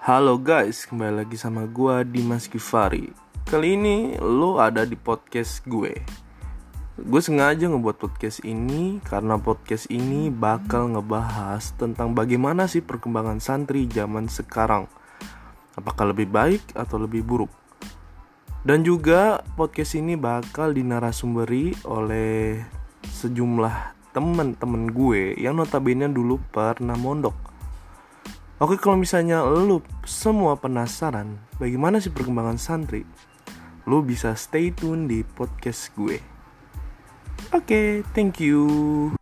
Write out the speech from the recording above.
Halo guys, kembali lagi sama gua Dimas Kifari. Kali ini lo ada di podcast gue. Gue sengaja ngebuat podcast ini karena podcast ini bakal ngebahas tentang bagaimana sih perkembangan santri zaman sekarang. Apakah lebih baik atau lebih buruk? Dan juga podcast ini bakal dinarasumberi oleh sejumlah temen-temen gue yang notabene dulu pernah mondok. Oke kalau misalnya lu semua penasaran bagaimana sih perkembangan santri, lu bisa stay tune di podcast gue. Oke, thank you.